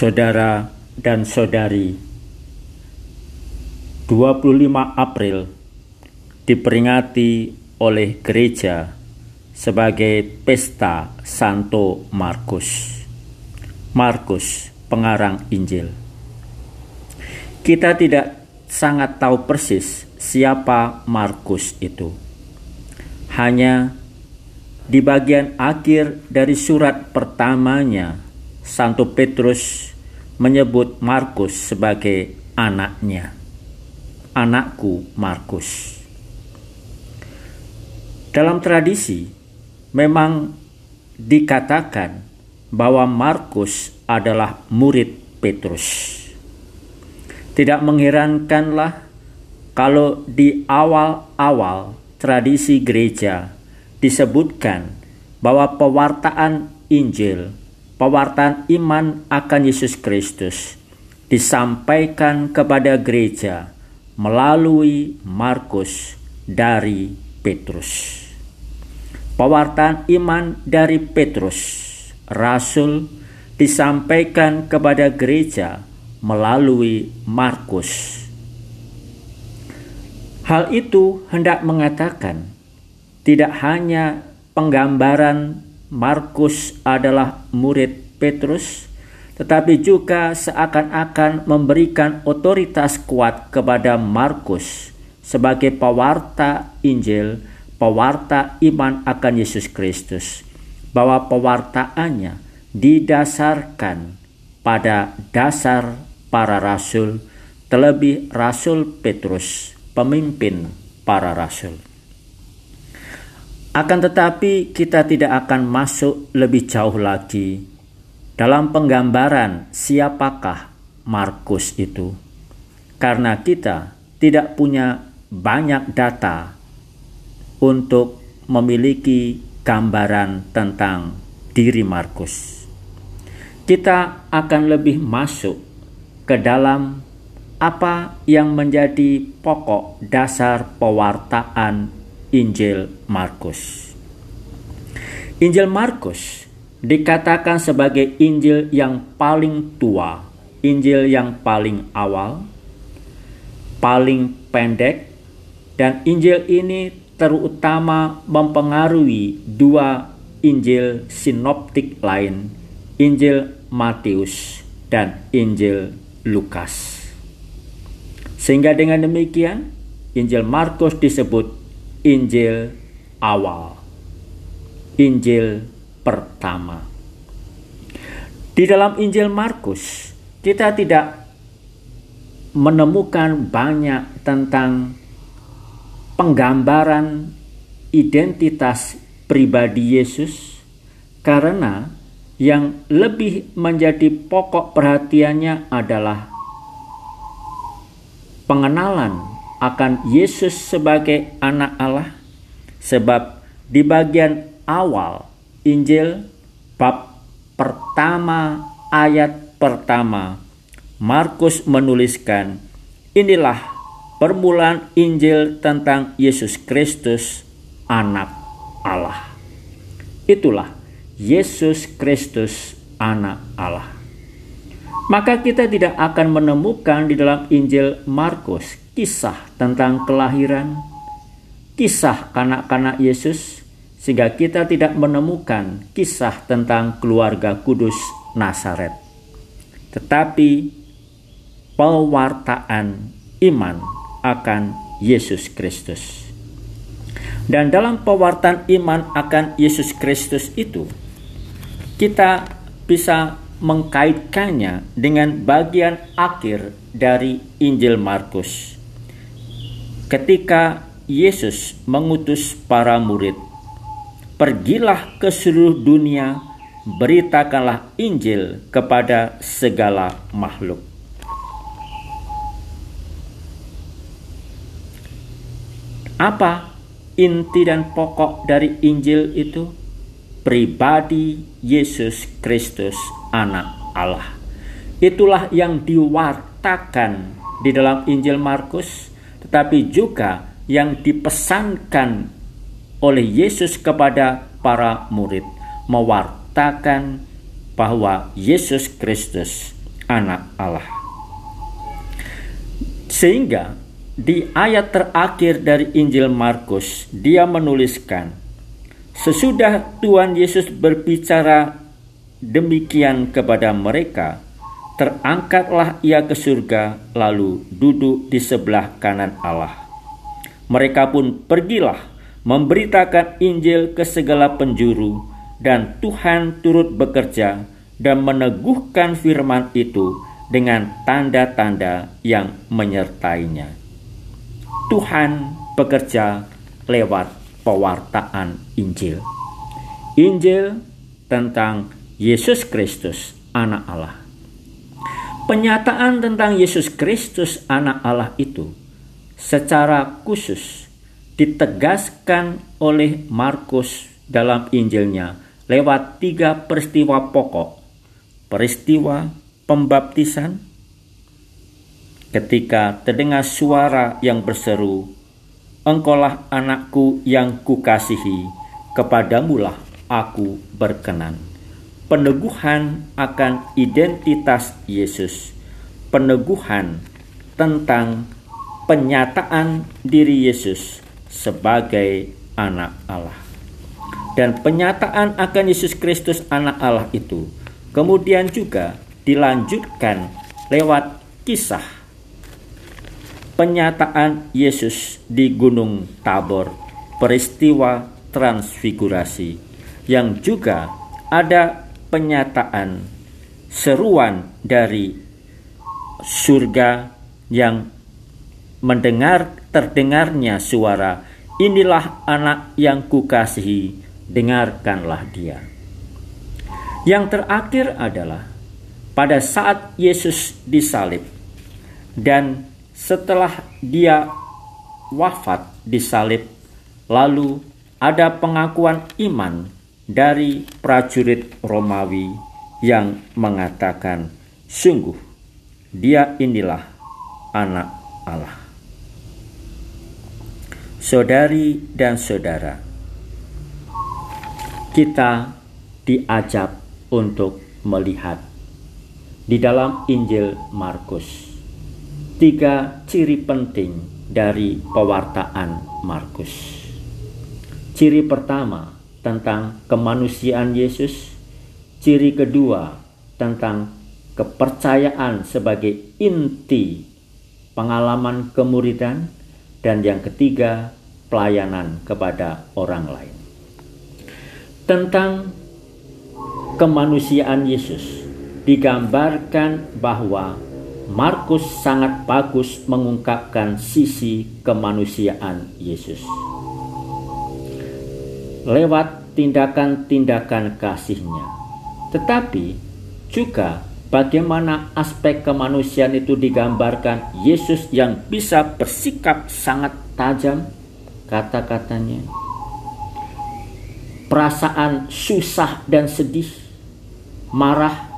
Saudara dan saudari, 25 April diperingati oleh gereja sebagai pesta Santo Markus. Markus, pengarang Injil. Kita tidak sangat tahu persis siapa Markus itu. Hanya di bagian akhir dari surat pertamanya, Santo Petrus menyebut Markus sebagai anaknya. Anakku Markus. Dalam tradisi, memang dikatakan bahwa Markus adalah murid Petrus. Tidak mengherankanlah kalau di awal-awal tradisi gereja disebutkan bahwa pewartaan Injil, pewartaan iman akan Yesus Kristus disampaikan kepada gereja melalui Markus dari Petrus. Pewartaan iman dari Petrus, rasul, disampaikan kepada gereja melalui Markus. Hal itu hendak mengatakan tidak hanya penggambaran Markus adalah murid Petrus, tetapi juga seakan-akan memberikan otoritas kuat kepada Markus sebagai pewarta Injil, pewarta iman akan Yesus Kristus, bahwa pewartaannya didasarkan pada dasar para rasul, terlebih Rasul Petrus, pemimpin para rasul. Akan tetapi, kita tidak akan masuk lebih jauh lagi dalam penggambaran siapakah Markus itu, karena kita tidak punya banyak data untuk memiliki gambaran tentang diri Markus. Kita akan lebih masuk ke dalam apa yang menjadi pokok dasar pewartaan Injil Markus. Injil Markus dikatakan sebagai Injil yang paling tua, Injil yang paling awal, paling pendek, dan Injil ini terutama mempengaruhi dua Injil sinoptik lain, Injil Matius dan Injil Lukas. Sehingga dengan demikian, Injil Markus disebut Injil awal, Injil pertama. Di dalam Injil Markus, kita tidak menemukan banyak tentang penggambaran identitas pribadi Yesus, karena yang lebih menjadi pokok perhatiannya adalah pengenalan akan Yesus sebagai anak Allah sebab di bagian awal Injil bab pertama ayat pertama Markus menuliskan inilah permulaan Injil tentang Yesus Kristus anak Allah. Itulah Yesus Kristus anak Allah. Maka kita tidak akan menemukan di dalam Injil Markus kisah tentang kelahiran, kisah kanak-kanak Yesus, sehingga kita tidak menemukan kisah tentang keluarga kudus Nazaret. Tetapi pewartaan iman akan Yesus Kristus. Dan dalam pewartaan iman akan Yesus Kristus itu, kita bisa mengkaitkannya dengan bagian akhir dari Injil Markus ketika Yesus mengutus para murid, "Pergilah ke seluruh dunia, beritakanlah Injil kepada segala makhluk." Apa inti dan pokok dari Injil itu? Pribadi Yesus Kristus, Anak Allah. Itulah yang diwartakan di dalam Injil Markus tetapi juga yang dipesankan oleh Yesus kepada para murid mewartakan bahwa Yesus Kristus Anak Allah. Sehingga di ayat terakhir dari Injil Markus, dia menuliskan, "Sesudah Tuhan Yesus berbicara demikian kepada mereka, terangkatlah ia ke surga, lalu duduk di sebelah kanan Allah. Mereka pun pergilah memberitakan Injil ke segala penjuru, dan Tuhan turut bekerja dan meneguhkan firman itu." dengan tanda-tanda yang menyertainya. Tuhan bekerja lewat pewartaan Injil. Injil tentang Yesus Kristus, Anak Allah. Penyataan tentang Yesus Kristus, Anak Allah itu secara khusus ditegaskan oleh Markus dalam Injilnya lewat tiga peristiwa pokok. Peristiwa pembaptisan ketika terdengar suara yang berseru, Engkaulah anakku yang kukasihi, kepadamulah aku berkenan. Peneguhan akan identitas Yesus, peneguhan tentang penyataan diri Yesus sebagai anak Allah. Dan penyataan akan Yesus Kristus anak Allah itu kemudian juga dilanjutkan lewat kisah penyataan Yesus di Gunung Tabor, peristiwa transfigurasi yang juga ada penyataan seruan dari surga yang mendengar terdengarnya suara inilah anak yang kukasihi dengarkanlah dia. Yang terakhir adalah pada saat Yesus disalib dan setelah dia wafat disalib lalu ada pengakuan iman dari prajurit Romawi yang mengatakan sungguh dia inilah anak Allah Saudari dan saudara kita diajak untuk melihat di dalam Injil Markus. Tiga ciri penting dari pewartaan Markus. Ciri pertama tentang kemanusiaan Yesus, ciri kedua tentang kepercayaan sebagai inti pengalaman kemuridan, dan yang ketiga pelayanan kepada orang lain. Tentang kemanusiaan Yesus, digambarkan bahwa Markus sangat bagus mengungkapkan sisi kemanusiaan Yesus. Lewat tindakan-tindakan kasihnya. Tetapi juga bagaimana aspek kemanusiaan itu digambarkan Yesus yang bisa bersikap sangat tajam kata-katanya. Perasaan susah dan sedih, marah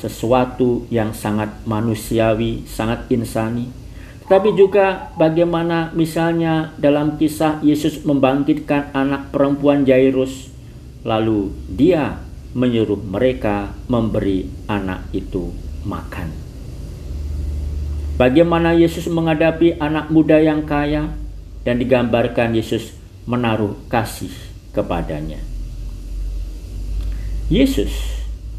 sesuatu yang sangat manusiawi, sangat insani. Tapi juga bagaimana misalnya dalam kisah Yesus membangkitkan anak perempuan Jairus, lalu dia menyuruh mereka memberi anak itu makan. Bagaimana Yesus menghadapi anak muda yang kaya dan digambarkan Yesus menaruh kasih kepadanya. Yesus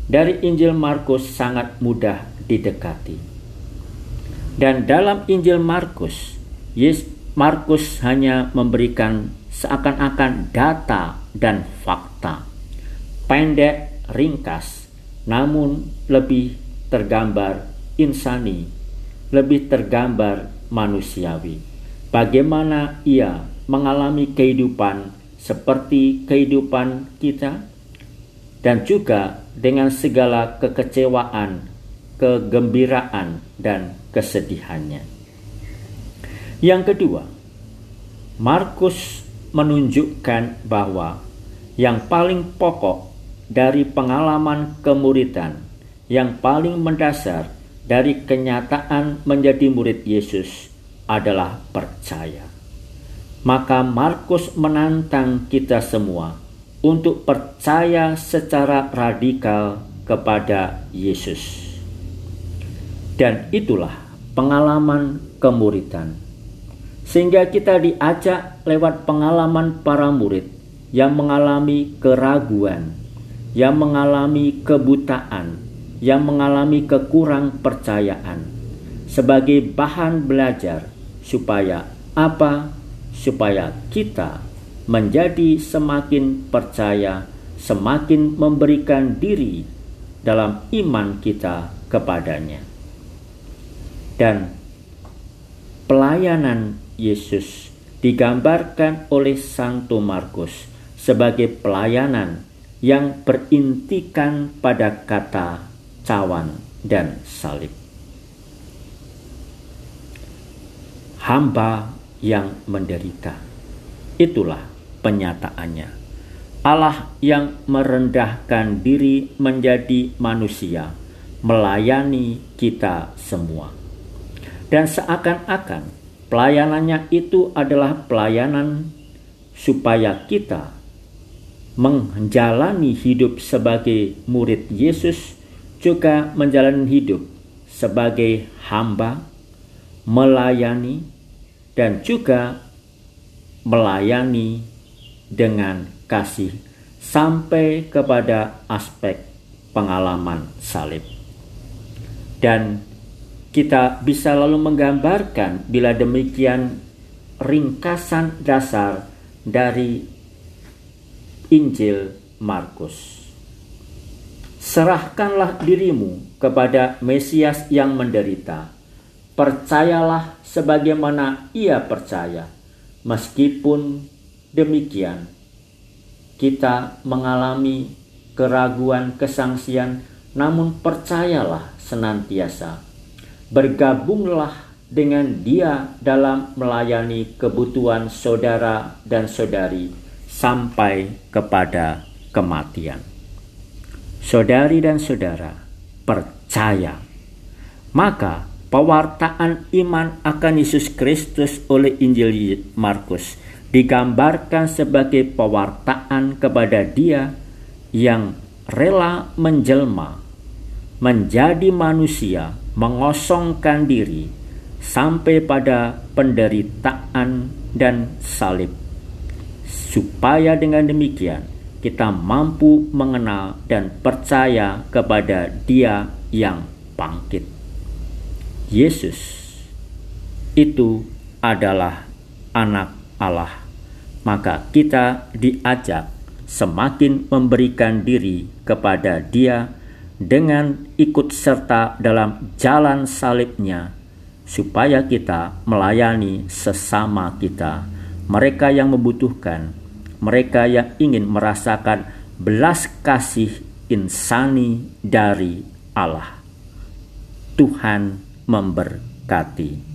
dari Injil Markus sangat mudah didekati. Dan dalam Injil Markus, Yes Markus hanya memberikan seakan-akan data dan fakta. Pendek, ringkas, namun lebih tergambar insani, lebih tergambar manusiawi. Bagaimana ia mengalami kehidupan seperti kehidupan kita dan juga dengan segala kekecewaan, kegembiraan, dan kesedihannya. Yang kedua, Markus menunjukkan bahwa yang paling pokok dari pengalaman kemuridan, yang paling mendasar dari kenyataan menjadi murid Yesus adalah percaya. Maka Markus menantang kita semua untuk percaya secara radikal kepada Yesus. Dan itulah pengalaman kemuridan. Sehingga kita diajak lewat pengalaman para murid yang mengalami keraguan, yang mengalami kebutaan, yang mengalami kekurang percayaan sebagai bahan belajar supaya apa? Supaya kita menjadi semakin percaya, semakin memberikan diri dalam iman kita kepadanya. Dan pelayanan Yesus digambarkan oleh Santo Markus sebagai pelayanan yang berintikan pada kata cawan dan salib. Hamba yang menderita. Itulah penyataannya. Allah yang merendahkan diri menjadi manusia, melayani kita semua. Dan seakan-akan pelayanannya itu adalah pelayanan supaya kita menjalani hidup sebagai murid Yesus, juga menjalani hidup sebagai hamba, melayani, dan juga melayani dengan kasih sampai kepada aspek pengalaman salib. Dan kita bisa lalu menggambarkan bila demikian ringkasan dasar dari Injil Markus. Serahkanlah dirimu kepada Mesias yang menderita. Percayalah sebagaimana ia percaya, meskipun demikian kita mengalami keraguan, kesangsian, namun percayalah senantiasa. Bergabunglah dengan dia dalam melayani kebutuhan saudara dan saudari sampai kepada kematian. Saudari dan saudara, percaya. Maka pewartaan iman akan Yesus Kristus oleh Injil Markus digambarkan sebagai pewartaan kepada dia yang rela menjelma, menjadi manusia, mengosongkan diri sampai pada penderitaan dan salib. Supaya dengan demikian kita mampu mengenal dan percaya kepada Dia yang bangkit. Yesus itu adalah anak Allah maka kita diajak semakin memberikan diri kepada Dia dengan ikut serta dalam jalan salibnya supaya kita melayani sesama kita. Mereka yang membutuhkan mereka yang ingin merasakan belas kasih insani dari Allah. Tuhan memberkati